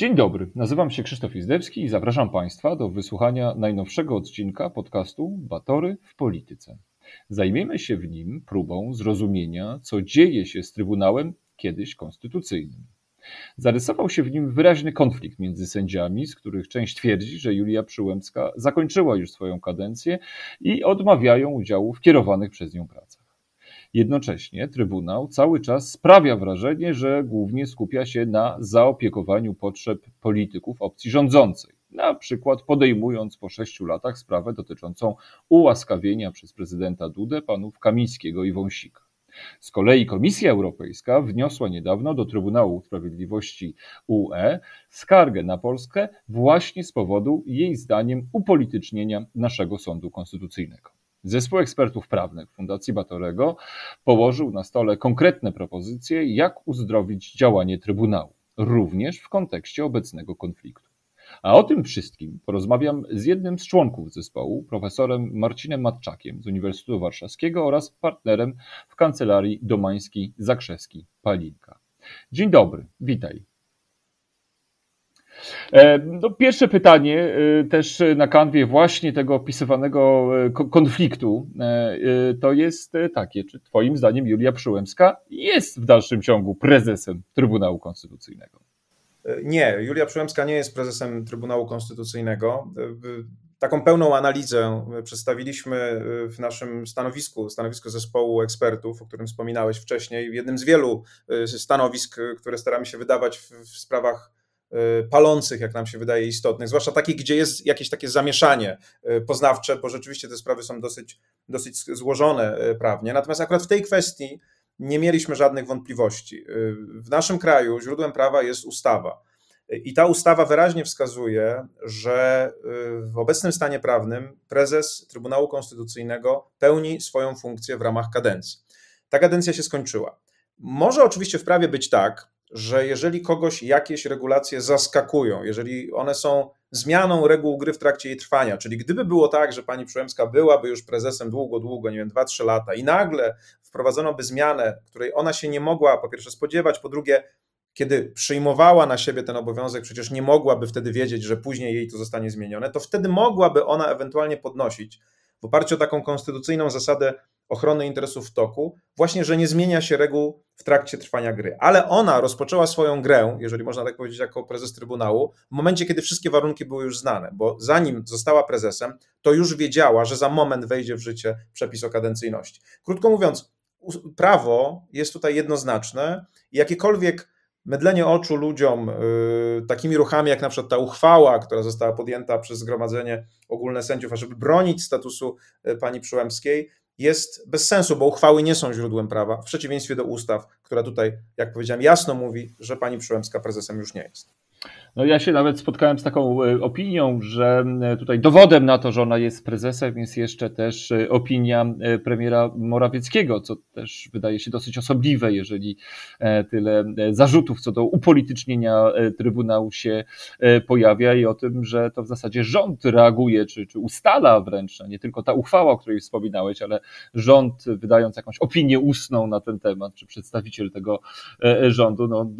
Dzień dobry, nazywam się Krzysztof Izdebski i zapraszam Państwa do wysłuchania najnowszego odcinka podcastu Batory w Polityce. Zajmiemy się w nim próbą zrozumienia, co dzieje się z Trybunałem kiedyś konstytucyjnym. Zarysował się w nim wyraźny konflikt między sędziami, z których część twierdzi, że Julia Przyłębska zakończyła już swoją kadencję i odmawiają udziału w kierowanych przez nią pracach. Jednocześnie Trybunał cały czas sprawia wrażenie, że głównie skupia się na zaopiekowaniu potrzeb polityków opcji rządzącej. Na przykład podejmując po sześciu latach sprawę dotyczącą ułaskawienia przez prezydenta Dudę panów Kamińskiego i Wąsika. Z kolei Komisja Europejska wniosła niedawno do Trybunału Sprawiedliwości UE skargę na Polskę właśnie z powodu jej zdaniem upolitycznienia naszego sądu konstytucyjnego. Zespół ekspertów prawnych Fundacji Batorego położył na stole konkretne propozycje, jak uzdrowić działanie Trybunału, również w kontekście obecnego konfliktu. A o tym wszystkim porozmawiam z jednym z członków zespołu, profesorem Marcinem Matczakiem z Uniwersytetu Warszawskiego oraz partnerem w kancelarii Domański Zakrzewski Palinka. Dzień dobry, witaj. E, no, pierwsze pytanie, e, też na kanwie właśnie tego opisywanego e, konfliktu, to jest takie, czy Twoim zdaniem Julia Przyłębska jest w dalszym ciągu prezesem Trybunału Konstytucyjnego? Nie, Julia Przyłębska nie jest prezesem Trybunału Konstytucyjnego. Taką pełną analizę przedstawiliśmy w naszym stanowisku, stanowisku zespołu ekspertów, o którym wspominałeś wcześniej. Jednym z wielu stanowisk, które staramy się wydawać w sprawach palących, jak nam się wydaje, istotnych, zwłaszcza takich, gdzie jest jakieś takie zamieszanie poznawcze, bo rzeczywiście te sprawy są dosyć, dosyć złożone prawnie. Natomiast akurat w tej kwestii nie mieliśmy żadnych wątpliwości. W naszym kraju źródłem prawa jest ustawa. I ta ustawa wyraźnie wskazuje, że w obecnym stanie prawnym prezes Trybunału Konstytucyjnego pełni swoją funkcję w ramach kadencji. Ta kadencja się skończyła. Może oczywiście w prawie być tak, że jeżeli kogoś jakieś regulacje zaskakują, jeżeli one są zmianą reguł gry w trakcie jej trwania, czyli gdyby było tak, że pani Przyłębska byłaby już prezesem długo, długo, nie wiem, 2-3 lata i nagle wprowadzono by zmianę, której ona się nie mogła po pierwsze spodziewać, po drugie, kiedy przyjmowała na siebie ten obowiązek, przecież nie mogłaby wtedy wiedzieć, że później jej to zostanie zmienione, to wtedy mogłaby ona ewentualnie podnosić w oparciu o taką konstytucyjną zasadę ochrony interesów w toku, właśnie, że nie zmienia się reguł w trakcie trwania gry. Ale ona rozpoczęła swoją grę, jeżeli można tak powiedzieć, jako prezes Trybunału, w momencie, kiedy wszystkie warunki były już znane, bo zanim została prezesem, to już wiedziała, że za moment wejdzie w życie przepis o kadencyjności. Krótko mówiąc, prawo jest tutaj jednoznaczne i jakiekolwiek mydlenie oczu ludziom yy, takimi ruchami, jak na przykład ta uchwała, która została podjęta przez Zgromadzenie Ogólne Sędziów, ażeby bronić statusu yy, pani Przyłębskiej, jest bez sensu, bo uchwały nie są źródłem prawa, w przeciwieństwie do ustaw, która tutaj, jak powiedziałem, jasno mówi, że pani Przyłębska prezesem już nie jest. No ja się nawet spotkałem z taką e, opinią, że tutaj dowodem na to, że ona jest prezesem jest jeszcze też e, opinia e, premiera Morawieckiego, co też wydaje się dosyć osobliwe, jeżeli tyle zarzutów co do upolitycznienia Trybunału się pojawia i o tym, że to w zasadzie rząd reaguje, czy, czy ustala wręcz, no nie tylko ta uchwała, o której wspominałeś, ale rząd wydając jakąś opinię ustną na ten temat, czy przedstawiciel tego rządu, no,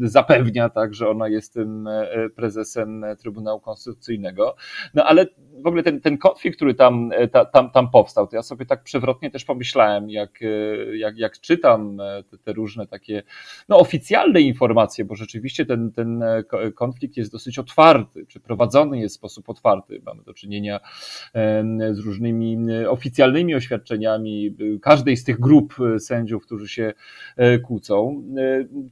zapewnia tak, że ona jest tym E, prezesem Trybunału Konstytucyjnego. No ale w ogóle ten, ten konflikt, który tam, e, ta, tam, tam powstał, to ja sobie tak przewrotnie też pomyślałem, jak, e, jak, jak czytam te, te różne takie no, oficjalne informacje, bo rzeczywiście ten, ten konflikt jest dosyć otwarty, czy prowadzony jest w sposób otwarty. Mamy do czynienia z różnymi oficjalnymi oświadczeniami każdej z tych grup sędziów, którzy się kłócą.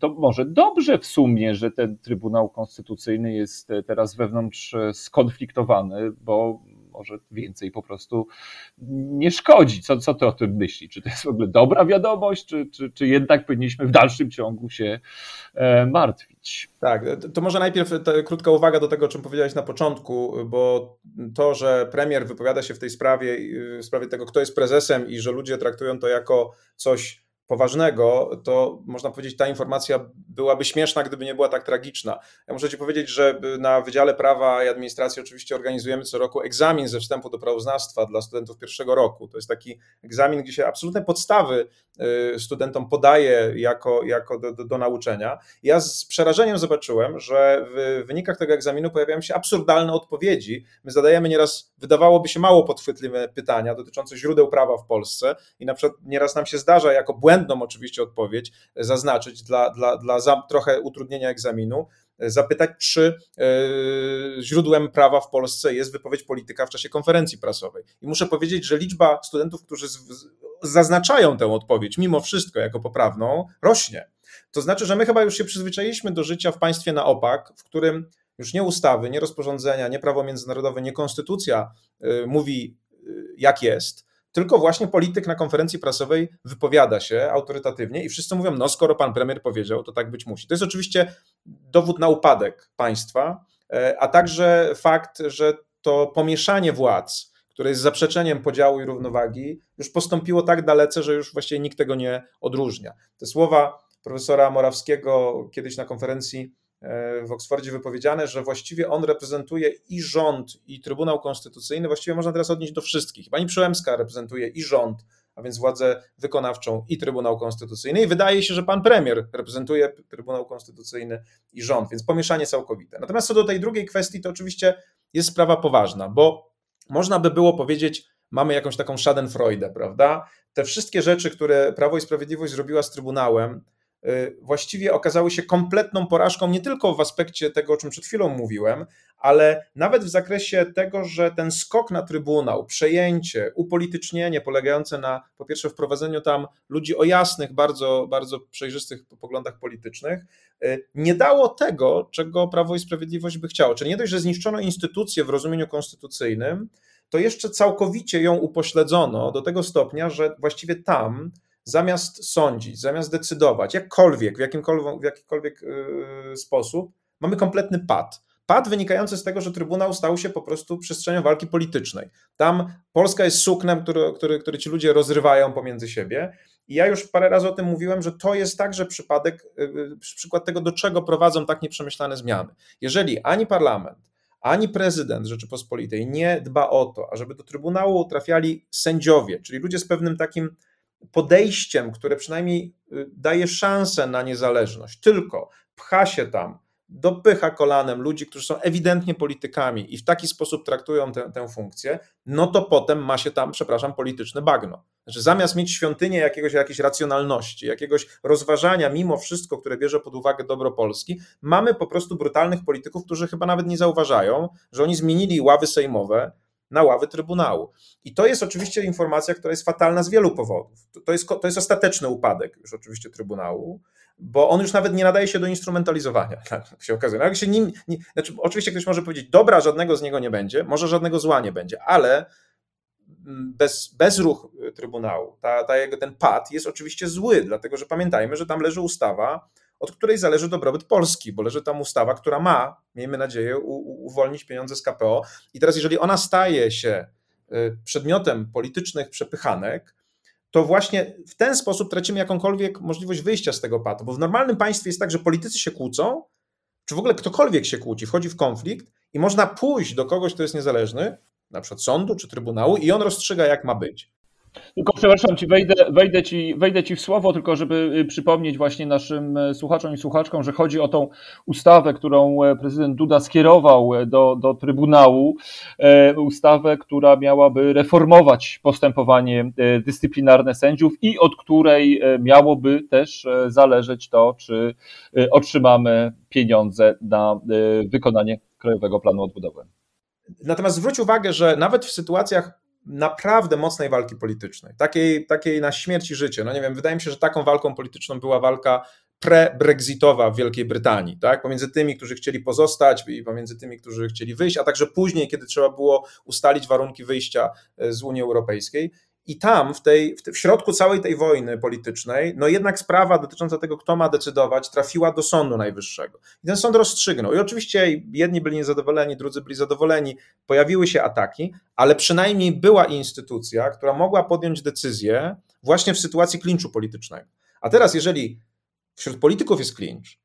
To może dobrze w sumie, że ten Trybunał Konstytucyjny jest teraz wewnątrz skonfliktowany, bo może więcej po prostu nie szkodzi. Co, co ty o tym myślisz? Czy to jest w ogóle dobra wiadomość, czy, czy, czy jednak powinniśmy w dalszym ciągu się e, martwić? Tak, to może najpierw krótka uwaga do tego, o czym powiedziałeś na początku, bo to, że premier wypowiada się w tej sprawie, w sprawie tego, kto jest prezesem i że ludzie traktują to jako coś poważnego, to można powiedzieć, ta informacja byłaby śmieszna, gdyby nie była tak tragiczna. Ja muszę Ci powiedzieć, że na Wydziale Prawa i Administracji oczywiście organizujemy co roku egzamin ze wstępu do prawoznawstwa dla studentów pierwszego roku. To jest taki egzamin, gdzie się absolutne podstawy y, studentom podaje jako, jako do, do, do nauczenia. Ja z przerażeniem zobaczyłem, że w wynikach tego egzaminu pojawiają się absurdalne odpowiedzi. My zadajemy nieraz, wydawałoby się mało podchwytliwe pytania dotyczące źródeł prawa w Polsce i na przykład nieraz nam się zdarza jako błędne błędną oczywiście odpowiedź zaznaczyć dla, dla, dla za, trochę utrudnienia egzaminu, zapytać, czy e, źródłem prawa w Polsce jest wypowiedź polityka w czasie konferencji prasowej. I muszę powiedzieć, że liczba studentów, którzy z, zaznaczają tę odpowiedź mimo wszystko jako poprawną, rośnie. To znaczy, że my chyba już się przyzwyczailiśmy do życia w państwie na opak, w którym już nie ustawy, nie rozporządzenia, nie prawo międzynarodowe, nie konstytucja e, mówi, e, jak jest, tylko właśnie polityk na konferencji prasowej wypowiada się autorytatywnie i wszyscy mówią, no skoro pan premier powiedział, to tak być musi. To jest oczywiście dowód na upadek państwa, e, a także fakt, że to pomieszanie władz, które jest zaprzeczeniem podziału i równowagi, już postąpiło tak dalece, że już właściwie nikt tego nie odróżnia. Te słowa profesora Morawskiego kiedyś na konferencji w Oksfordzie wypowiedziane, że właściwie on reprezentuje i rząd, i Trybunał Konstytucyjny. Właściwie można teraz odnieść do wszystkich. Pani Przyłębska reprezentuje i rząd, a więc władzę wykonawczą i Trybunał Konstytucyjny. I wydaje się, że pan premier reprezentuje Trybunał Konstytucyjny i rząd, więc pomieszanie całkowite. Natomiast co do tej drugiej kwestii, to oczywiście jest sprawa poważna, bo można by było powiedzieć, mamy jakąś taką schadenfreude, prawda? Te wszystkie rzeczy, które Prawo i Sprawiedliwość zrobiła z Trybunałem, właściwie okazały się kompletną porażką nie tylko w aspekcie tego, o czym przed chwilą mówiłem, ale nawet w zakresie tego, że ten skok na Trybunał, przejęcie, upolitycznienie polegające na po pierwsze wprowadzeniu tam ludzi o jasnych, bardzo, bardzo przejrzystych poglądach politycznych, y, nie dało tego, czego Prawo i Sprawiedliwość by chciało. Czyli nie dość, że zniszczono instytucję w rozumieniu konstytucyjnym, to jeszcze całkowicie ją upośledzono do tego stopnia, że właściwie tam zamiast sądzić, zamiast decydować, jakkolwiek, w jakimkolwiek, w jakikolwiek yy, sposób, mamy kompletny pad. Pad wynikający z tego, że Trybunał stał się po prostu przestrzenią walki politycznej. Tam Polska jest suknem, który, który, który ci ludzie rozrywają pomiędzy siebie. I ja już parę razy o tym mówiłem, że to jest także przypadek, yy, przykład tego, do czego prowadzą tak nieprzemyślane zmiany. Jeżeli ani parlament, ani prezydent Rzeczypospolitej nie dba o to, ażeby do Trybunału trafiali sędziowie, czyli ludzie z pewnym takim podejściem, które przynajmniej y, daje szansę na niezależność, tylko pcha się tam, dopycha kolanem ludzi, którzy są ewidentnie politykami i w taki sposób traktują tę, tę funkcję, no to potem ma się tam, przepraszam, polityczne bagno. Znaczy, zamiast mieć świątynię jakiegoś, jakiejś racjonalności, jakiegoś rozważania mimo wszystko, które bierze pod uwagę dobro Polski, mamy po prostu brutalnych polityków, którzy chyba nawet nie zauważają, że oni zmienili ławy sejmowe, na ławy Trybunału. I to jest oczywiście informacja, która jest fatalna z wielu powodów. To jest, to jest ostateczny upadek już oczywiście Trybunału, bo on już nawet nie nadaje się do instrumentalizowania, tak się okazuje. No, się nim, nie, znaczy, oczywiście ktoś może powiedzieć, dobra, żadnego z niego nie będzie, może żadnego zła nie będzie, ale mm, bez, bezruch Trybunału, ta, ta jego, ten pad jest oczywiście zły, dlatego że pamiętajmy, że tam leży ustawa, od której zależy dobrobyt Polski, bo leży tam ustawa, która ma, miejmy nadzieję, uwolnić pieniądze z KPO. I teraz, jeżeli ona staje się y, przedmiotem politycznych przepychanek, to właśnie w ten sposób tracimy jakąkolwiek możliwość wyjścia z tego patu, bo w normalnym państwie jest tak, że politycy się kłócą, czy w ogóle ktokolwiek się kłóci, wchodzi w konflikt i można pójść do kogoś, kto jest niezależny, na przykład sądu czy trybunału, i on rozstrzyga, jak ma być. Tylko przepraszam ci wejdę, wejdę ci, wejdę ci w słowo, tylko żeby y, przypomnieć właśnie naszym y, słuchaczom i słuchaczkom, że chodzi o tą ustawę, którą e, prezydent Duda skierował e, do, do Trybunału. E, ustawę, która miałaby reformować postępowanie dyscyplinarne sędziów i od której miałoby też zależeć to, czy otrzymamy pieniądze na wykonanie Krajowego Planu Odbudowy. Natomiast zwróć uwagę, że nawet w sytuacjach naprawdę mocnej walki politycznej, takiej, takiej na śmierć i życie. No nie wiem, wydaje mi się, że taką walką polityczną była walka pre-brexitowa w Wielkiej Brytanii, tak? pomiędzy tymi, którzy chcieli pozostać i pomiędzy tymi, którzy chcieli wyjść, a także później, kiedy trzeba było ustalić warunki wyjścia e, z Unii Europejskiej. I tam, w, tej, w środku całej tej wojny politycznej, no jednak sprawa dotycząca tego, kto ma decydować, trafiła do Sądu Najwyższego. I ten sąd rozstrzygnął. I oczywiście jedni byli niezadowoleni, drudzy byli zadowoleni, pojawiły się ataki, ale przynajmniej była instytucja, która mogła podjąć decyzję właśnie w sytuacji klinczu politycznego. A teraz, jeżeli wśród polityków jest klincz,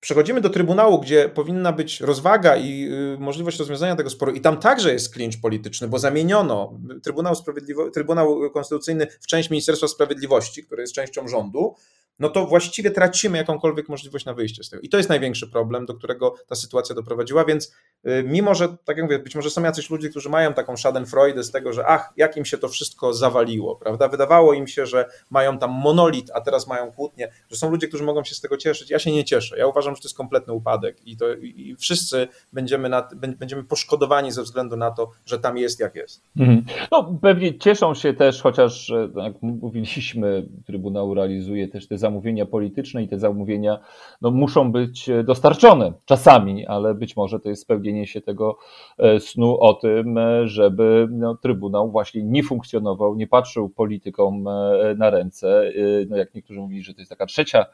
Przechodzimy do Trybunału, gdzie powinna być rozwaga i y, możliwość rozwiązania tego sporu, i tam także jest klincz polityczny, bo zamieniono Trybunał, Sprawiedliwo- Trybunał Konstytucyjny w część Ministerstwa Sprawiedliwości, które jest częścią rządu, no to właściwie tracimy jakąkolwiek możliwość na wyjście z tego. I to jest największy problem, do którego ta sytuacja doprowadziła, więc y, mimo, że, tak jak mówię, być może są jacyś ludzie, którzy mają taką schadenfreude z tego, że ach, jak im się to wszystko zawaliło, prawda? Wydawało im się, że mają tam monolit, a teraz mają kłótnie, że są ludzie, którzy mogą się z tego cieszyć. Ja się nie cieszę. Ja uważam, że to jest kompletny upadek i, to, i wszyscy będziemy, na, będziemy poszkodowani ze względu na to, że tam jest jak jest. Mhm. No pewnie cieszą się też, chociaż jak mówiliśmy, Trybunał realizuje też te zamówienia polityczne i te zamówienia no, muszą być e, dostarczone czasami, ale być może to jest spełnienie się tego e, snu o tym, e, żeby no, Trybunał właśnie nie funkcjonował, nie patrzył politykom na ręce. No, jak niektórzy mówili, że to jest taka trzecia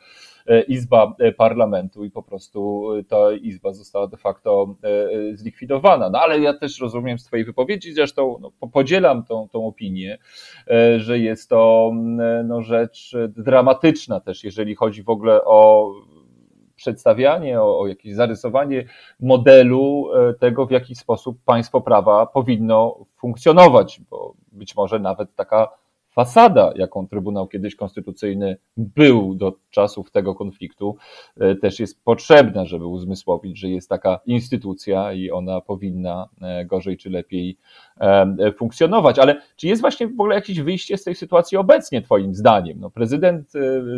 izba parlamentu i po prostu ta izba została de facto zlikwidowana. No ale ja też rozumiem z Twojej wypowiedzi, zresztą no, podzielam tą, tą opinię, że jest to no, rzecz dramatyczna też, jeżeli chodzi w ogóle o przedstawianie, o, o jakieś zarysowanie modelu e, tego, w jaki sposób państwo prawa powinno funkcjonować, bo być może nawet taka fasada, jaką Trybunał kiedyś Konstytucyjny był do czasów tego konfliktu, e, też jest potrzebna, żeby uzmysłowić, że jest taka instytucja i ona powinna e, gorzej czy lepiej e, funkcjonować. Ale czy jest właśnie w ogóle jakieś wyjście z tej sytuacji obecnie, Twoim zdaniem? No, prezydent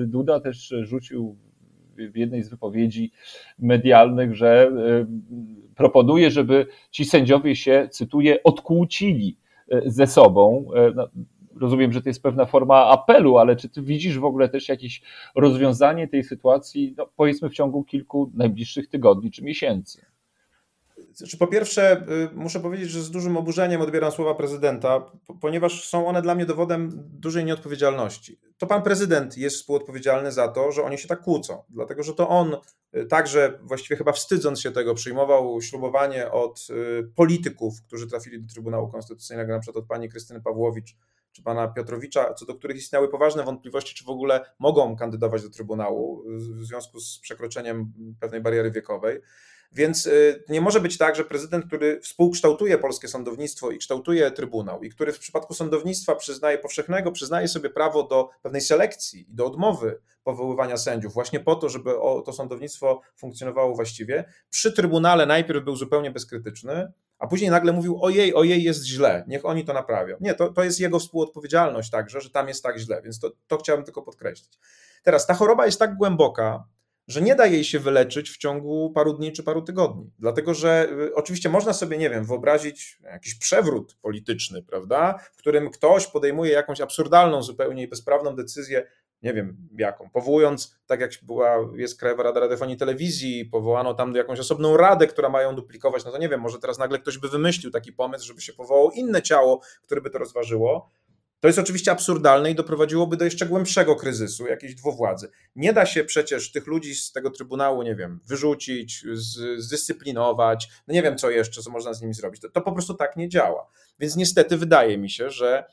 Duda też rzucił w jednej z wypowiedzi medialnych, że proponuje, żeby ci sędziowie się, cytuję, odkłócili ze sobą. No, rozumiem, że to jest pewna forma apelu, ale czy ty widzisz w ogóle też jakieś rozwiązanie tej sytuacji, no, powiedzmy w ciągu kilku najbliższych tygodni czy miesięcy? Znaczy, po pierwsze, y, muszę powiedzieć, że z dużym oburzeniem odbieram słowa prezydenta, ponieważ są one dla mnie dowodem dużej nieodpowiedzialności. To pan prezydent jest współodpowiedzialny za to, że oni się tak kłócą, dlatego że to on y, także, właściwie chyba wstydząc się tego, przyjmował ślubowanie od y, polityków, którzy trafili do Trybunału Konstytucyjnego, na przykład od pani Krystyny Pawłowicz czy pana Piotrowicza, co do których istniały poważne wątpliwości, czy w ogóle mogą kandydować do Trybunału w związku z przekroczeniem pewnej bariery wiekowej. Więc y, nie może być tak, że prezydent, który współkształtuje polskie sądownictwo i kształtuje Trybunał, i który w przypadku sądownictwa przyznaje powszechnego, przyznaje sobie prawo do pewnej selekcji i do odmowy powoływania sędziów, właśnie po to, żeby to sądownictwo funkcjonowało właściwie, przy Trybunale najpierw był zupełnie bezkrytyczny, a później nagle mówił: Ojej, ojej, jest źle, niech oni to naprawią. Nie, to, to jest jego współodpowiedzialność także, że tam jest tak źle, więc to, to chciałbym tylko podkreślić. Teraz ta choroba jest tak głęboka, że nie da jej się wyleczyć w ciągu paru dni czy paru tygodni. Dlatego, że y, oczywiście można sobie, nie wiem, wyobrazić jakiś przewrót polityczny, prawda, w którym ktoś podejmuje jakąś absurdalną zupełnie bezprawną decyzję, nie wiem jaką, powołując, tak jak była, jest Krajowa Rada Radiofonii i Telewizji, powołano tam jakąś osobną radę, która ma ją duplikować, no to nie wiem, może teraz nagle ktoś by wymyślił taki pomysł, żeby się powołało inne ciało, które by to rozważyło, to jest oczywiście absurdalne i doprowadziłoby do jeszcze głębszego kryzysu, jakiejś dwuwładzy. Nie da się przecież tych ludzi z tego trybunału, nie wiem, wyrzucić, zdyscyplinować, no nie wiem co jeszcze, co można z nimi zrobić. To, to po prostu tak nie działa. Więc niestety wydaje mi się, że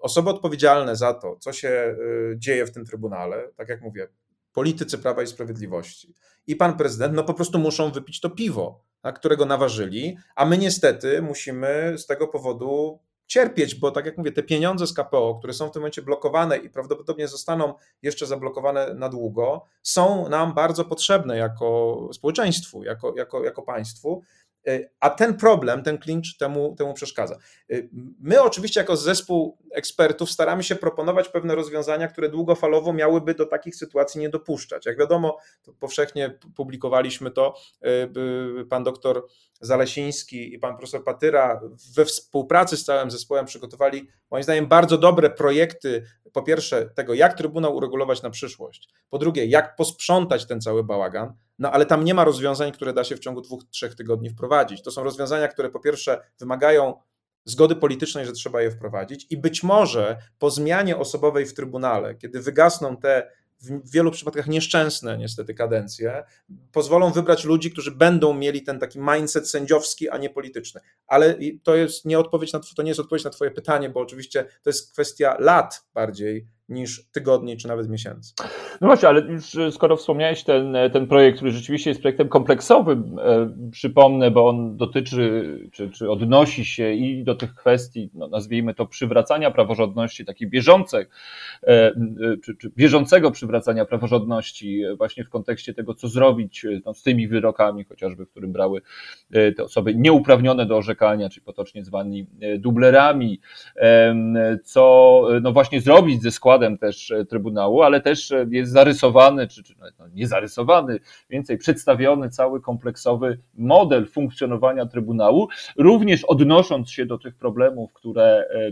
osoby odpowiedzialne za to, co się y, dzieje w tym trybunale, tak jak mówię, politycy Prawa i Sprawiedliwości i pan prezydent, no po prostu muszą wypić to piwo, tak, którego naważyli, a my niestety musimy z tego powodu cierpieć, bo tak jak mówię, te pieniądze z KPO, które są w tym momencie blokowane i prawdopodobnie zostaną jeszcze zablokowane na długo, są nam bardzo potrzebne jako społeczeństwu, jako, jako, jako państwu. E, a ten problem, ten klincz temu, temu przeszkadza. E, my oczywiście jako zespół ekspertów staramy się proponować pewne rozwiązania, które długofalowo miałyby do takich sytuacji nie dopuszczać. Jak wiadomo, powszechnie publikowaliśmy to, e, pan doktor Zalesiński i pan profesor Patyra we współpracy z całym zespołem przygotowali moim zdaniem bardzo dobre projekty, po pierwsze tego, jak Trybunał uregulować na przyszłość, po drugie, jak posprzątać ten cały bałagan, no ale tam nie ma rozwiązań, które da się w ciągu dwóch, trzech tygodni wprowadzić. To są rozwiązania, które po pierwsze wymagają zgody politycznej, że trzeba je wprowadzić i być może po zmianie osobowej w Trybunale, kiedy wygasną te w wielu przypadkach nieszczęsne niestety kadencje, pozwolą wybrać ludzi, którzy będą mieli ten taki mindset sędziowski, a nie polityczny. Ale to jest nie odpowiedź na, to nie jest odpowiedź na twoje pytanie, bo oczywiście to jest kwestia lat bardziej niż tygodni czy nawet miesięcy. No właśnie, ale już e, skoro wspomniałeś ten, e, ten projekt, który rzeczywiście jest projektem kompleksowym, e, przypomnę, bo on dotyczy czy, czy odnosi się i do tych kwestii, no nazwijmy to, przywracania praworządności, e, e, czy, czy bieżącego przywracania praworządności, właśnie w kontekście tego, co zrobić no, z tymi wyrokami, chociażby, w którym brały te osoby nieuprawnione do orzekania, czyli potocznie zwani dublerami, co no właśnie zrobić ze składem składem też e, Trybunału, ale też e, jest zarysowany, czy, czy no, nie zarysowany, więcej przedstawiony cały kompleksowy model funkcjonowania Trybunału, również odnosząc się do tych problemów, które e,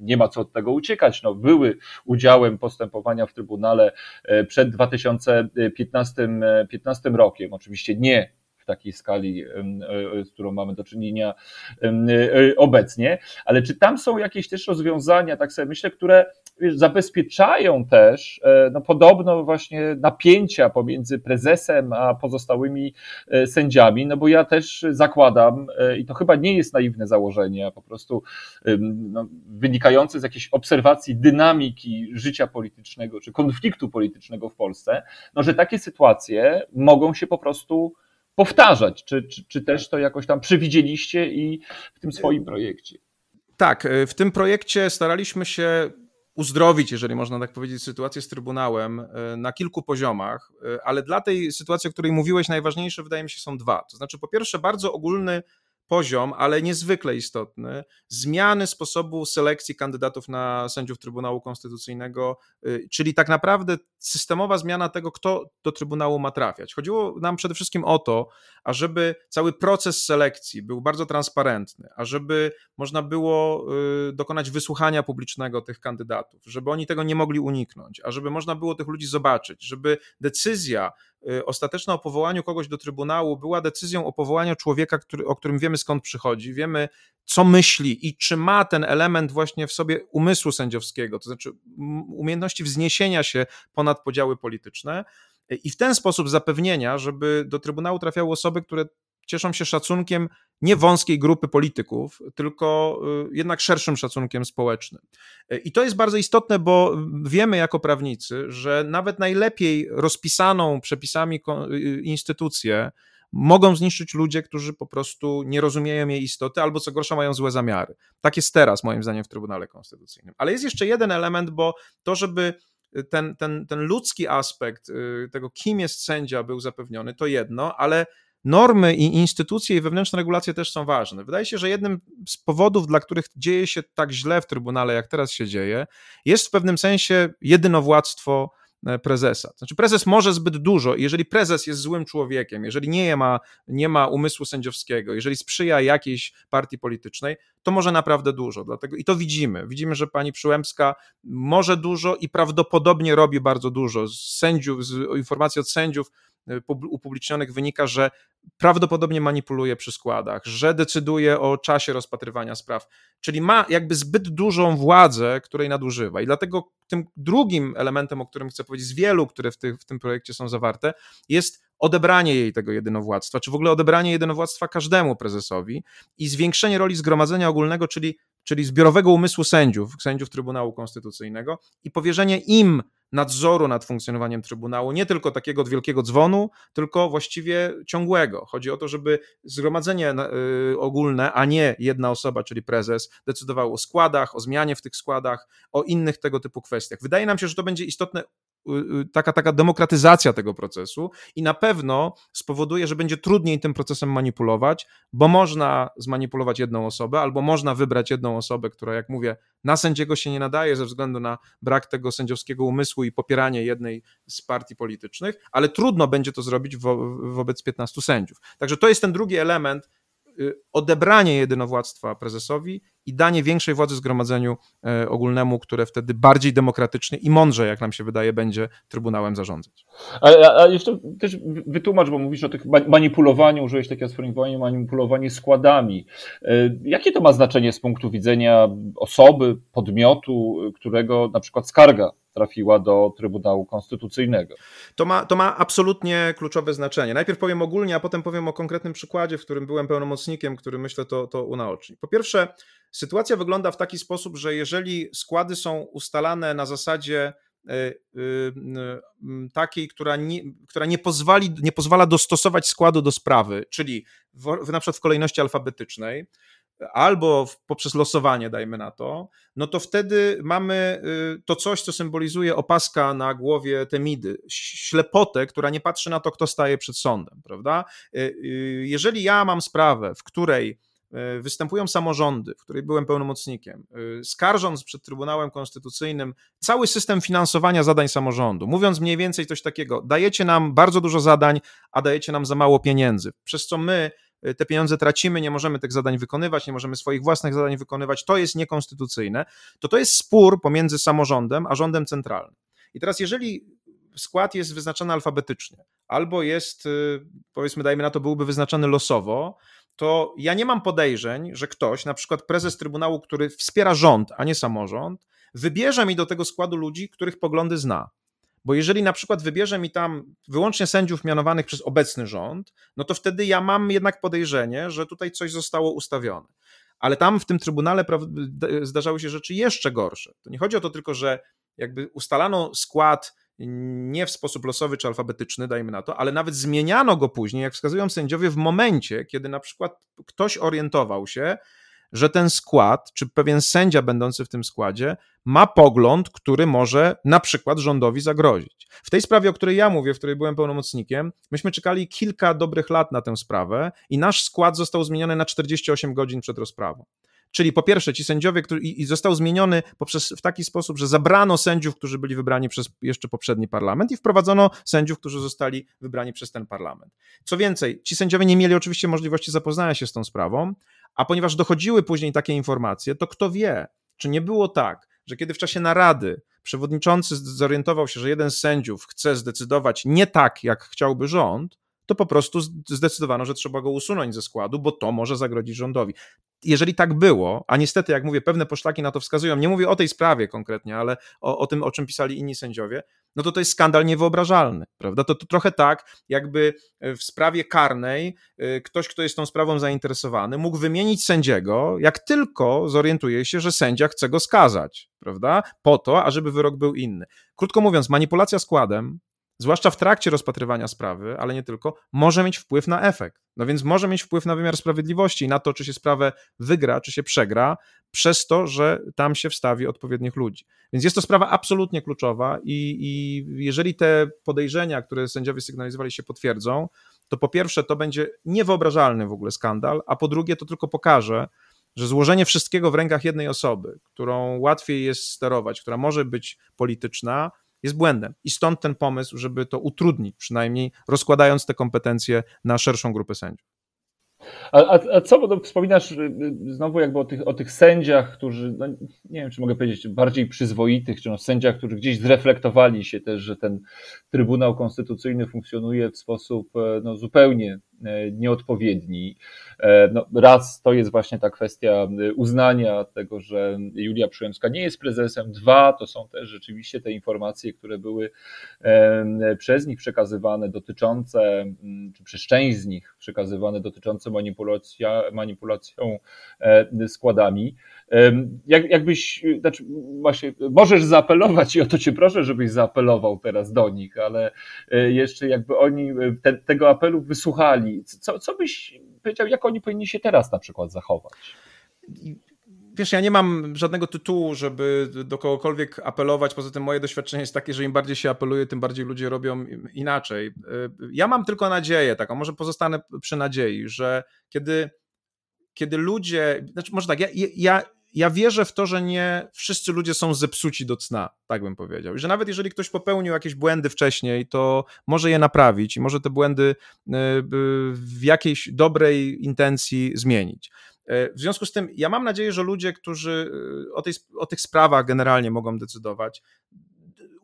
nie ma co od tego uciekać, no, były udziałem postępowania w Trybunale przed 2015 15 rokiem. Oczywiście nie takiej skali, e, z którą mamy do czynienia e, obecnie, ale czy tam są jakieś też rozwiązania, tak sobie myślę, które zabezpieczają też e, no, podobno właśnie napięcia pomiędzy prezesem a pozostałymi sędziami, no bo ja też zakładam, i to chyba nie jest naiwne założenie, a po prostu no, wynikające z jakiejś obserwacji dynamiki życia politycznego czy konfliktu politycznego w Polsce, no, że takie sytuacje mogą się po prostu powtarzać? Czy, czy, czy też to jakoś tam przewidzieliście i w tym swoim projekcie? Tak, w tym projekcie staraliśmy się uzdrowić, jeżeli można tak powiedzieć, sytuację z Trybunałem y, na kilku poziomach, y, ale dla tej sytuacji, o której mówiłeś, najważniejsze wydaje mi się są dwa. To znaczy, po pierwsze, bardzo ogólny poziom, ale niezwykle istotny, zmiany sposobu selekcji kandydatów na sędziów Trybunału Konstytucyjnego, y, czyli tak naprawdę systemowa zmiana tego, kto do Trybunału ma trafiać. Chodziło nam przede wszystkim o to, ażeby cały proces selekcji był bardzo transparentny, ażeby można było y, dokonać wysłuchania publicznego tych kandydatów, żeby oni tego nie mogli uniknąć, ażeby można było tych ludzi zobaczyć, żeby decyzja ostateczna o powołaniu kogoś do Trybunału była decyzją o powołaniu człowieka, który, o którym wiemy skąd przychodzi, wiemy co myśli i czy ma ten element właśnie w sobie umysłu sędziowskiego, to znaczy umiejętności wzniesienia się ponad podziały polityczne. I w ten sposób zapewnienia, żeby do Trybunału trafiały osoby, które cieszą się szacunkiem nie wąskiej grupy polityków, tylko y, jednak szerszym szacunkiem społecznym. I to jest bardzo istotne, bo wiemy jako prawnicy, że nawet najlepiej rozpisaną przepisami y, instytucję mogą zniszczyć ludzie, którzy po prostu nie rozumieją jej istoty albo co gorsza mają złe zamiary. Tak jest teraz, moim zdaniem, w Trybunale Konstytucyjnym. Ale jest jeszcze jeden element, bo to, żeby ten, ten, ten ludzki aspekt y, tego, kim jest sędzia, był zapewniony, to jedno, ale normy i instytucje i wewnętrzne regulacje też są ważne. Wydaje się, że jednym z powodów, dla których dzieje się tak źle w Trybunale, jak teraz się dzieje, jest w pewnym sensie jedynowładztwo e, prezesa. Znaczy prezes może zbyt dużo i jeżeli prezes jest złym człowiekiem, jeżeli nie ma, nie ma umysłu sędziowskiego, jeżeli sprzyja jakiejś partii politycznej, to może naprawdę dużo. Dlatego i to widzimy. Widzimy, że pani Przyłębska może dużo i prawdopodobnie robi bardzo dużo. Z sędziów, z informacji od sędziów upublicznionych wynika, że prawdopodobnie manipuluje przy składach, że decyduje o czasie rozpatrywania spraw, czyli ma jakby zbyt dużą władzę, której nadużywa. I dlatego tym drugim elementem, o którym chcę powiedzieć, z wielu, które w, tych, w tym projekcie są zawarte, jest odebranie jej tego jedynowładztwa, czy w ogóle odebranie jedynowładztwa każdemu prezesowi i zwiększenie roli zgromadzenia ogólnego, czyli, czyli zbiorowego umysłu sędziów, sędziów Trybunału Konstytucyjnego i powierzenie im nadzoru nad funkcjonowaniem Trybunału, nie tylko takiego wielkiego dzwonu, tylko właściwie ciągłego. Chodzi o to, żeby zgromadzenie y, ogólne, a nie jedna osoba, czyli prezes, decydowało o składach, o zmianie w tych składach, o innych tego typu kwestiach. Wydaje nam się, że to będzie istotne taka, taka demokratyzacja tego procesu i na pewno spowoduje, że będzie trudniej tym procesem manipulować, bo można zmanipulować jedną osobę, albo można wybrać jedną osobę, która, jak mówię, na sędziego się nie nadaje ze względu na brak tego sędziowskiego umysłu i popieranie jednej z partii politycznych, ale trudno będzie to zrobić wo wobec 15 sędziów. Także to jest ten drugi element, Y, odebranie jedynowładztwa prezesowi i danie większej władzy zgromadzeniu e, ogólnemu, które wtedy bardziej demokratycznie i mądrze, jak nam się wydaje, będzie Trybunałem zarządzać. A, a jeszcze też wytłumacz, bo mówisz o tych manipulowaniu, użyłeś takiego sformułowania, manipulowanie składami. E, jakie to ma znaczenie z punktu widzenia osoby, podmiotu, którego na przykład skarga trafiła do Trybunału Konstytucyjnego. To ma, to ma absolutnie kluczowe znaczenie. Najpierw powiem ogólnie, a potem powiem o konkretnym przykładzie, w którym byłem pełnomocnikiem, który myślę to, to unaoczni. Po pierwsze, sytuacja wygląda w taki sposób, że jeżeli składy są ustalane na zasadzie e, e, takiej, która nie, która nie, pozwali, nie pozwala dostosować składu do sprawy, czyli w, na przykład w kolejności alfabetycznej, albo poprzez losowanie, dajmy na to, no to wtedy mamy y, to coś, co symbolizuje opaska na głowie Temidy, ślepotę, która nie patrzy na to, kto staje przed sądem, prawda? Y, y, jeżeli ja mam sprawę, w której występują samorządy, w której byłem pełnomocnikiem, skarżąc przed Trybunałem Konstytucyjnym cały system finansowania zadań samorządu, mówiąc mniej więcej coś takiego, dajecie nam bardzo dużo zadań, a dajecie nam za mało pieniędzy, przez co my Y, te pieniądze tracimy, nie możemy tych zadań wykonywać, nie możemy swoich własnych zadań wykonywać, to jest niekonstytucyjne, to to jest spór pomiędzy samorządem a rządem centralnym. I teraz, jeżeli skład jest wyznaczany alfabetycznie, albo jest, powiedzmy, dajmy na to, byłby wyznaczany losowo, to ja nie mam podejrzeń, że ktoś, na przykład prezes Trybunału, który wspiera rząd, a nie samorząd, wybierze mi do tego składu ludzi, których poglądy zna. Bo jeżeli na przykład wybierze mi tam wyłącznie sędziów mianowanych przez obecny rząd, no to wtedy ja mam jednak podejrzenie, że tutaj coś zostało ustawione. Ale tam w tym trybunale zdarzały się rzeczy jeszcze gorsze. To nie chodzi o to tylko, że jakby ustalano skład nie w sposób losowy czy alfabetyczny, dajmy na to, ale nawet zmieniano go później, jak wskazują sędziowie, w momencie, kiedy na przykład ktoś orientował się, że ten skład, czy pewien sędzia będący w tym składzie ma pogląd, który może na przykład rządowi zagrozić. W tej sprawie, o której ja mówię, w której byłem pełnomocnikiem, myśmy czekali kilka dobrych lat na tę sprawę i nasz skład został zmieniony na 48 godzin przed rozprawą. Czyli po pierwsze, ci sędziowie, który, i, został zmieniony poprzez, w taki sposób, że zabrano sędziów, którzy byli wybrani przez jeszcze poprzedni parlament i wprowadzono sędziów, którzy zostali wybrani przez ten parlament. Co więcej, ci sędziowie nie mieli oczywiście możliwości zapoznania się z tą sprawą, a ponieważ dochodziły później takie informacje, to kto wie, czy nie było tak, że kiedy w czasie narady przewodniczący zorientował się, że jeden z sędziów chce zdecydować nie tak, jak chciałby rząd, to po prostu zdecydowano, że trzeba go usunąć ze składu, bo to może zagrozić rządowi jeżeli tak było, a niestety, jak mówię, pewne poszlaki na to wskazują, nie mówię o tej sprawie konkretnie, ale o, o tym, o czym pisali inni sędziowie, no to to jest skandal niewyobrażalny, prawda? To, to trochę tak, jakby w sprawie karnej y, ktoś, kto jest tą sprawą zainteresowany, mógł wymienić sędziego, jak tylko zorientuje się, że sędzia chce go skazać, prawda? Po to, ażeby wyrok był inny. Krótko mówiąc, manipulacja składem zwłaszcza w trakcie rozpatrywania sprawy, ale nie tylko, może mieć wpływ na efekt. No więc może mieć wpływ na wymiar sprawiedliwości i na to, czy się sprawę wygra, czy się przegra, przez to, że tam się wstawi odpowiednich ludzi. Więc jest to sprawa absolutnie kluczowa i, i jeżeli te podejrzenia, które sędziowie sygnalizowali, się potwierdzą, to po pierwsze to będzie niewyobrażalny w ogóle skandal, a po drugie to tylko pokaże, że złożenie wszystkiego w rękach jednej osoby, którą łatwiej jest sterować, która może być polityczna, jest błędem. I stąd ten pomysł, żeby to utrudnić, przynajmniej rozkładając te kompetencje na szerszą grupę sędziów. A, a, a co, bo wspominasz y, y, znowu jakby o tych, o tych sędziach, którzy, no nie wiem, czy mogę powiedzieć, bardziej przyzwoitych, czy no sędziach, którzy gdzieś zreflektowali się też, że ten Trybunał Konstytucyjny funkcjonuje w sposób e, no, zupełnie nieodpowiedni. E, no, raz to jest właśnie ta kwestia e, uznania tego, że Julia Przyłębska nie jest prezesem. Dwa to są też rzeczywiście te informacje, które były przez nich przekazywane dotyczące, czy przez część z nich przekazywane dotyczące manipulacją składami. Jak, jakbyś, znaczy właśnie, możesz zaapelować i o to cię proszę, żebyś zaapelował teraz do nich, ale jeszcze jakby oni te, tego apelu wysłuchali, co, co byś powiedział, jak oni powinni się teraz na przykład zachować? wiesz, ja nie mam żadnego tytułu, żeby do kogokolwiek apelować. Poza tym moje doświadczenie jest takie, że im bardziej się apeluje, tym bardziej ludzie robią inaczej. Ja mam tylko nadzieję taką, może pozostanę przy nadziei, że kiedy, kiedy ludzie, znaczy może tak, ja, ja, ja wierzę w to, że nie wszyscy ludzie są zepsuci do cna, tak bym powiedział. I że nawet jeżeli ktoś popełnił jakieś błędy wcześniej, to może je naprawić i może te błędy y, w jakiejś dobrej intencji zmienić. Y, w związku z tym, ja mam nadzieję, że ludzie, którzy y, o, tej, o tych sprawach generalnie mogą decydować,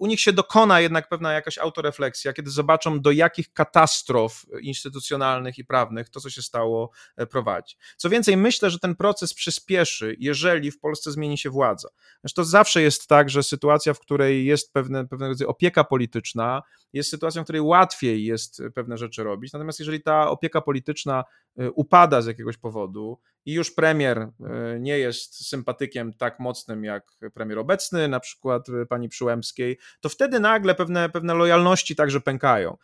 u nich się dokona jednak pewna jakaś autorefleksja, kiedy zobaczą, do jakich katastrof instytucjonalnych i prawnych to, co się stało, e, prowadzi. Co więcej, myślę, że ten proces przyspieszy, jeżeli w Polsce zmieni się władza. Zresztą zawsze jest tak, że sytuacja, w której jest pewne, pewnego rodzaju opieka polityczna, jest sytuacją, w której łatwiej jest pewne rzeczy robić. Natomiast jeżeli ta opieka polityczna e, upada z jakiegoś powodu i już premier e, nie jest sympatykiem tak mocnym jak premier obecny, na przykład pani Przyłębskiej, to wtedy nagle pewne, pewne lojalności także pękają.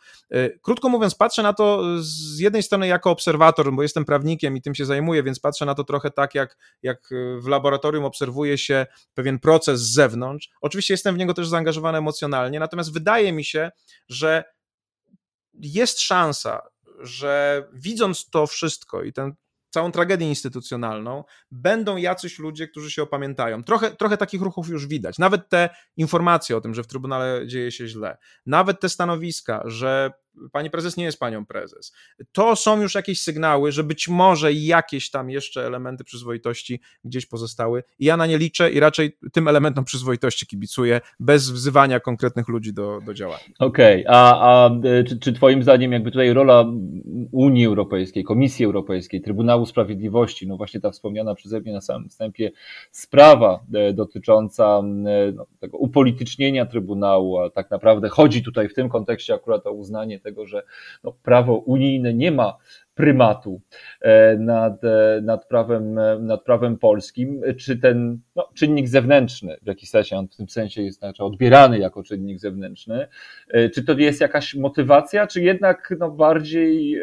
Krótko mówiąc, patrzę na to z jednej strony jako obserwator, bo jestem prawnikiem i tym się zajmuję, więc patrzę na to trochę tak, jak, jak w laboratorium obserwuje się pewien proces z zewnątrz. Oczywiście jestem w niego też zaangażowany emocjonalnie, natomiast wydaje mi się, że jest szansa, że widząc to wszystko i ten całą tragedię instytucjonalną, będą jacyś ludzie, którzy się opamiętają. Trochę, trochę takich ruchów już widać. Nawet te informacje o tym, że w Trybunale dzieje się źle, nawet te stanowiska, że pani prezes nie jest panią prezes. To są już jakieś sygnały, że być może jakieś tam jeszcze elementy przyzwoitości gdzieś pozostały i ja na nie liczę i raczej tym elementom przyzwoitości kibicuję, bez wzywania konkretnych ludzi do, do działania. Okej, okay. a, a czy, czy twoim zdaniem jakby tutaj rola Unii Europejskiej, Komisji Europejskiej, Trybunału Sprawiedliwości, no właśnie ta wspomniana przeze mnie na samym wstępie sprawa e, dotycząca e, no, tego upolitycznienia Trybunału, a tak naprawdę chodzi tutaj w tym kontekście akurat o uznanie tego, że no, prawo unijne nie ma prymatu e, nad, e, nad, prawem, e, nad prawem polskim, czy ten no, czynnik zewnętrzny, w jakiś sensie on w tym sensie jest znaczy odbierany jako czynnik zewnętrzny, czy to jest jakaś motywacja, czy jednak no, bardziej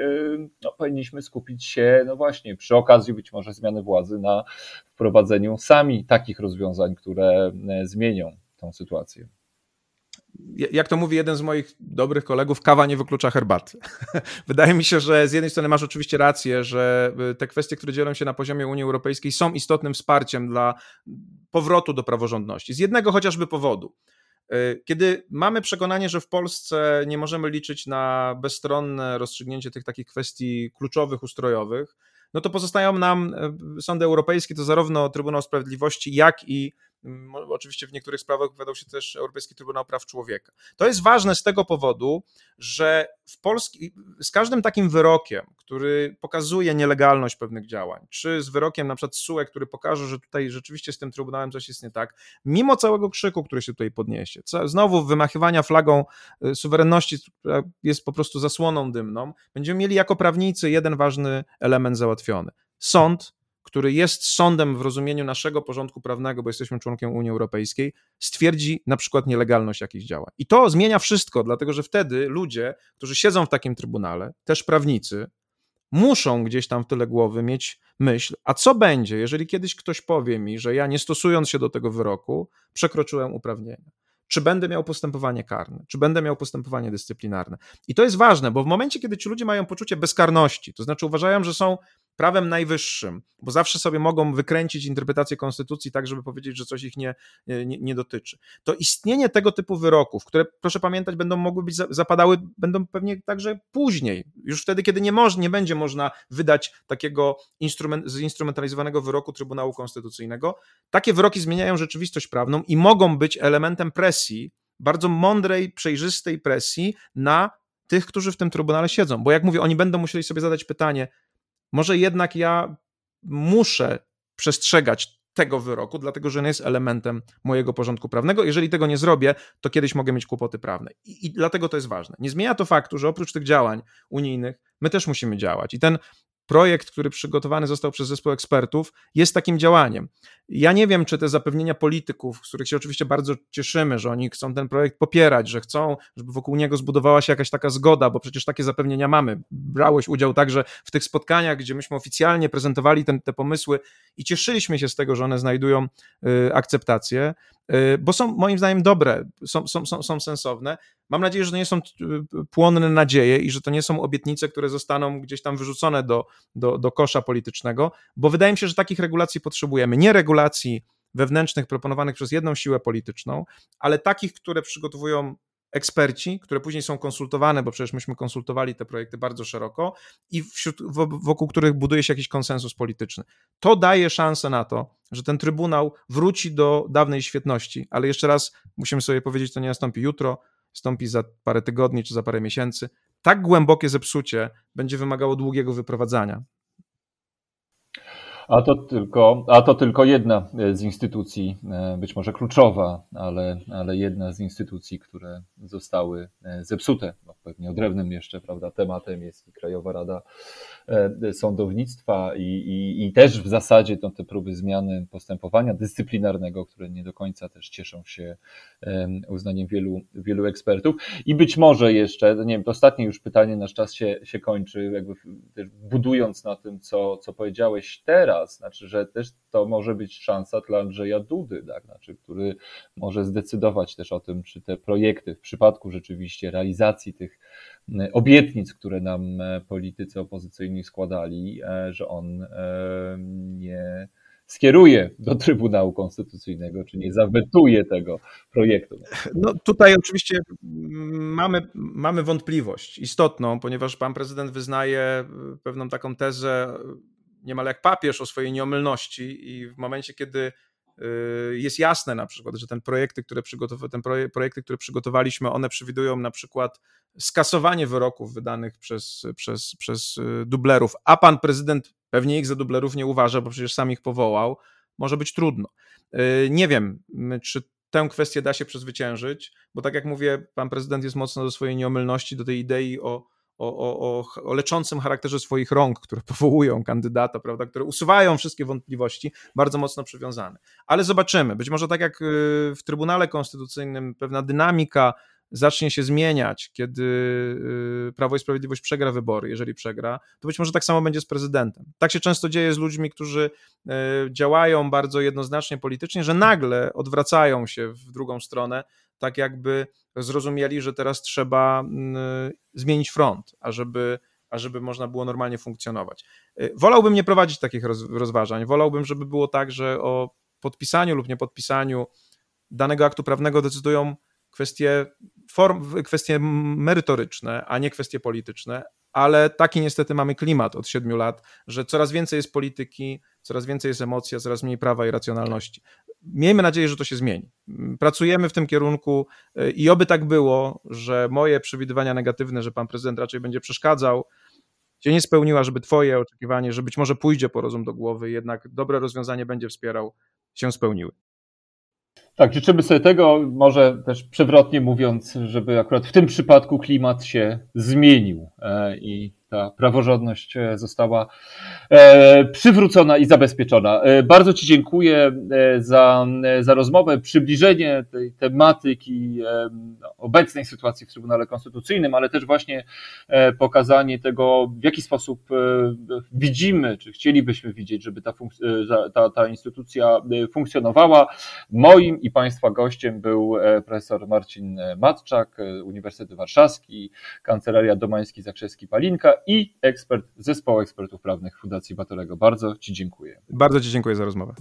no, powinniśmy skupić się, no właśnie, przy okazji być może zmiany władzy na wprowadzeniu sami takich rozwiązań, które zmienią tą sytuację jak to mówi jeden z moich dobrych kolegów, kawa nie wyklucza herbaty. Wydaje mi się, że z jednej strony masz oczywiście rację, że y, te kwestie, które dzielą się na poziomie Unii Europejskiej, są istotnym wsparciem dla powrotu do praworządności. Z jednego chociażby powodu. Y, kiedy mamy przekonanie, że w Polsce nie możemy liczyć na bezstronne rozstrzygnięcie tych takich kwestii kluczowych, ustrojowych, no to pozostają nam y, sądy europejskie, to zarówno Trybunał Sprawiedliwości, jak i Oczywiście w niektórych sprawach wypowiadał się też Europejski Trybunał Praw Człowieka. To jest ważne z tego powodu, że w Polski, z każdym takim wyrokiem, który pokazuje nielegalność pewnych działań, czy z wyrokiem na przykład SUE, który pokaże, że tutaj rzeczywiście z tym Trybunałem coś jest nie tak, mimo całego krzyku, który się tutaj podniesie, znowu wymachywania flagą y, suwerenności, która jest po prostu zasłoną dymną, będziemy mieli jako prawnicy jeden ważny element załatwiony. Sąd który jest sądem w rozumieniu naszego porządku prawnego, bo jesteśmy członkiem Unii Europejskiej, stwierdzi na przykład nielegalność jakichś działań. I to zmienia wszystko, dlatego że wtedy ludzie, którzy siedzą w takim trybunale, też prawnicy, muszą gdzieś tam w tyle głowy mieć myśl, a co będzie, jeżeli kiedyś ktoś powie mi, że ja nie stosując się do tego wyroku, przekroczyłem uprawnienia czy będę miał postępowanie karne, czy będę miał postępowanie dyscyplinarne. I to jest ważne, bo w momencie, kiedy ci ludzie mają poczucie bezkarności, to znaczy uważają, że są prawem najwyższym, bo zawsze sobie mogą wykręcić interpretację konstytucji tak, żeby powiedzieć, że coś ich nie, nie, nie, dotyczy. To istnienie tego typu wyroków, które proszę pamiętać, będą mogły być zapadały, będą pewnie także później, już wtedy, kiedy nie, może, nie będzie można wydać takiego instrument, zinstrumentalizowanego wyroku Trybunału Konstytucyjnego. Takie wyroki zmieniają rzeczywistość prawną i mogą być elementem presji, bardzo mądrej, przejrzystej presji na tych, którzy w tym trybunale siedzą. Bo jak mówię, oni będą musieli sobie zadać pytanie, może jednak ja muszę przestrzegać tego wyroku, dlatego że on jest elementem mojego porządku prawnego. Jeżeli tego nie zrobię, to kiedyś mogę mieć kłopoty prawne. I, I, dlatego to jest ważne. Nie zmienia to faktu, że oprócz tych działań unijnych, my też musimy działać. I ten projekt, który przygotowany został przez zespół ekspertów, jest takim działaniem. Ja nie wiem, czy te zapewnienia polityków, z których się oczywiście bardzo cieszymy, że oni chcą ten projekt popierać, że chcą, żeby wokół niego zbudowała się jakaś taka zgoda, bo przecież takie zapewnienia mamy. Brałeś udział także w tych spotkaniach, gdzie myśmy oficjalnie prezentowali ten, te pomysły i cieszyliśmy się z tego, że one znajdują y, akceptację, y, bo są moim zdaniem dobre, są, są, są, są sensowne. Mam nadzieję, że to nie są y, płonne nadzieje i że to nie są obietnice, które zostaną gdzieś tam wyrzucone do, do, do kosza politycznego, bo wydaje mi się, że takich regulacji potrzebujemy. Nie regulacji wewnętrznych proponowanych przez jedną siłę polityczną, ale takich, które przygotowują eksperci, które później są konsultowane, bo przecież myśmy konsultowali te projekty bardzo szeroko i wśród, wokół których buduje się jakiś konsensus polityczny. To daje szansę na to, że ten Trybunał wróci do dawnej świetności, ale jeszcze raz musimy sobie powiedzieć, to nie nastąpi jutro, nastąpi za parę tygodni czy za parę miesięcy. Tak głębokie zepsucie będzie wymagało długiego wyprowadzania. A to tylko, a to tylko jedna z instytucji, e, być może kluczowa, ale, ale jedna z instytucji, które zostały e, zepsute. No, pewnie odrębnym jeszcze prawda, tematem jest Krajowa Rada e, Sądownictwa i, i, i też w zasadzie to te próby zmiany postępowania dyscyplinarnego, które nie do końca też cieszą się uznaniem wielu, wielu ekspertów. I być może jeszcze, nie wiem, to ostatnie już pytanie, nasz czas się, się kończy, jakby budując na tym, co, co powiedziałeś teraz, Znaczy, że też to może być szansa dla Andrzeja Dudy, tak? znaczy, który może zdecydować też o tym, czy te projekty w przypadku rzeczywiście realizacji tych obietnic, które nam e, politycy opozycyjni składali, e, że on e, nie skieruje do Trybunału Konstytucyjnego, czy nie zawetuje tego projektu. No tutaj oczywiście mamy, mamy wątpliwość istotną, ponieważ pan prezydent wyznaje pewną taką tezę niemal jak papież o swojej nieomylności i w momencie, kiedy y, jest jasne na przykład, że ten projekty, które, przygotow- ten projekty, które przygotowaliśmy, one przewidują na przykład skasowanie wyroków wydanych przez, przez, przez y, dublerów, a pan prezydent pewnie ich za dublerów nie uważa, bo przecież sam ich powołał, może być trudno. Y, nie wiem, czy tę kwestię da się przezwyciężyć, bo tak jak mówię, pan prezydent jest mocno do swojej nieomylności, do tej idei o o, o, o, leczącym charakterze swoich rąk, które powołują kandydata, prawda, które usuwają wszystkie wątpliwości, bardzo mocno przywiązane. Ale zobaczymy. Być może tak jak y, w Trybunale Konstytucyjnym pewna dynamika zacznie się zmieniać, kiedy y, Prawo i Sprawiedliwość przegra wybory, jeżeli przegra, to być może tak samo będzie z prezydentem. Tak się często dzieje z ludźmi, którzy y, działają bardzo jednoznacznie politycznie, że nagle odwracają się w drugą stronę, tak jakby zrozumieli, że teraz trzeba mm, zmienić front, ażeby, ażeby można było normalnie funkcjonować. Y, wolałbym nie prowadzić takich rozważań. Wolałbym, żeby było tak, że o podpisaniu lub niepodpisaniu danego aktu prawnego decydują kwestie, form, kwestie merytoryczne, a nie kwestie polityczne, ale taki niestety mamy klimat od siedmiu lat, że coraz więcej jest polityki, coraz więcej jest emocji, coraz mniej prawa i racjonalności. Miejmy nadzieję, że to się zmieni. Pracujemy w tym kierunku y, i oby tak było, że moje przewidywania negatywne, że pan prezydent raczej będzie przeszkadzał, się nie spełniła, żeby twoje oczekiwanie, że być może pójdzie po rozum do głowy, jednak dobre rozwiązanie będzie wspierał, się spełniły. Tak, życzymy sobie tego, może też przewrotnie mówiąc, żeby akurat w tym przypadku klimat się zmienił e, i ta praworządność e, została e, przywrócona i zabezpieczona. E, bardzo Ci dziękuję za, za rozmowę, przybliżenie tej tematyki obecnej sytuacji w Trybunale Konstytucyjnym, ale też właśnie pokazanie tego, w jaki sposób widzimy, czy chcielibyśmy widzieć, żeby ta, ta, ta instytucja funkcjonowała. Moim i Państwa gościem był profesor Marcin Matczak, Uniwersytet Warszawski, Kancelaria Domański-Zakrzewski-Palinka i ekspert Zespołu Ekspertów Prawnych Fundacji Batorego. Bardzo Ci dziękuję. Bardzo Ci dziękuję za rozmowę.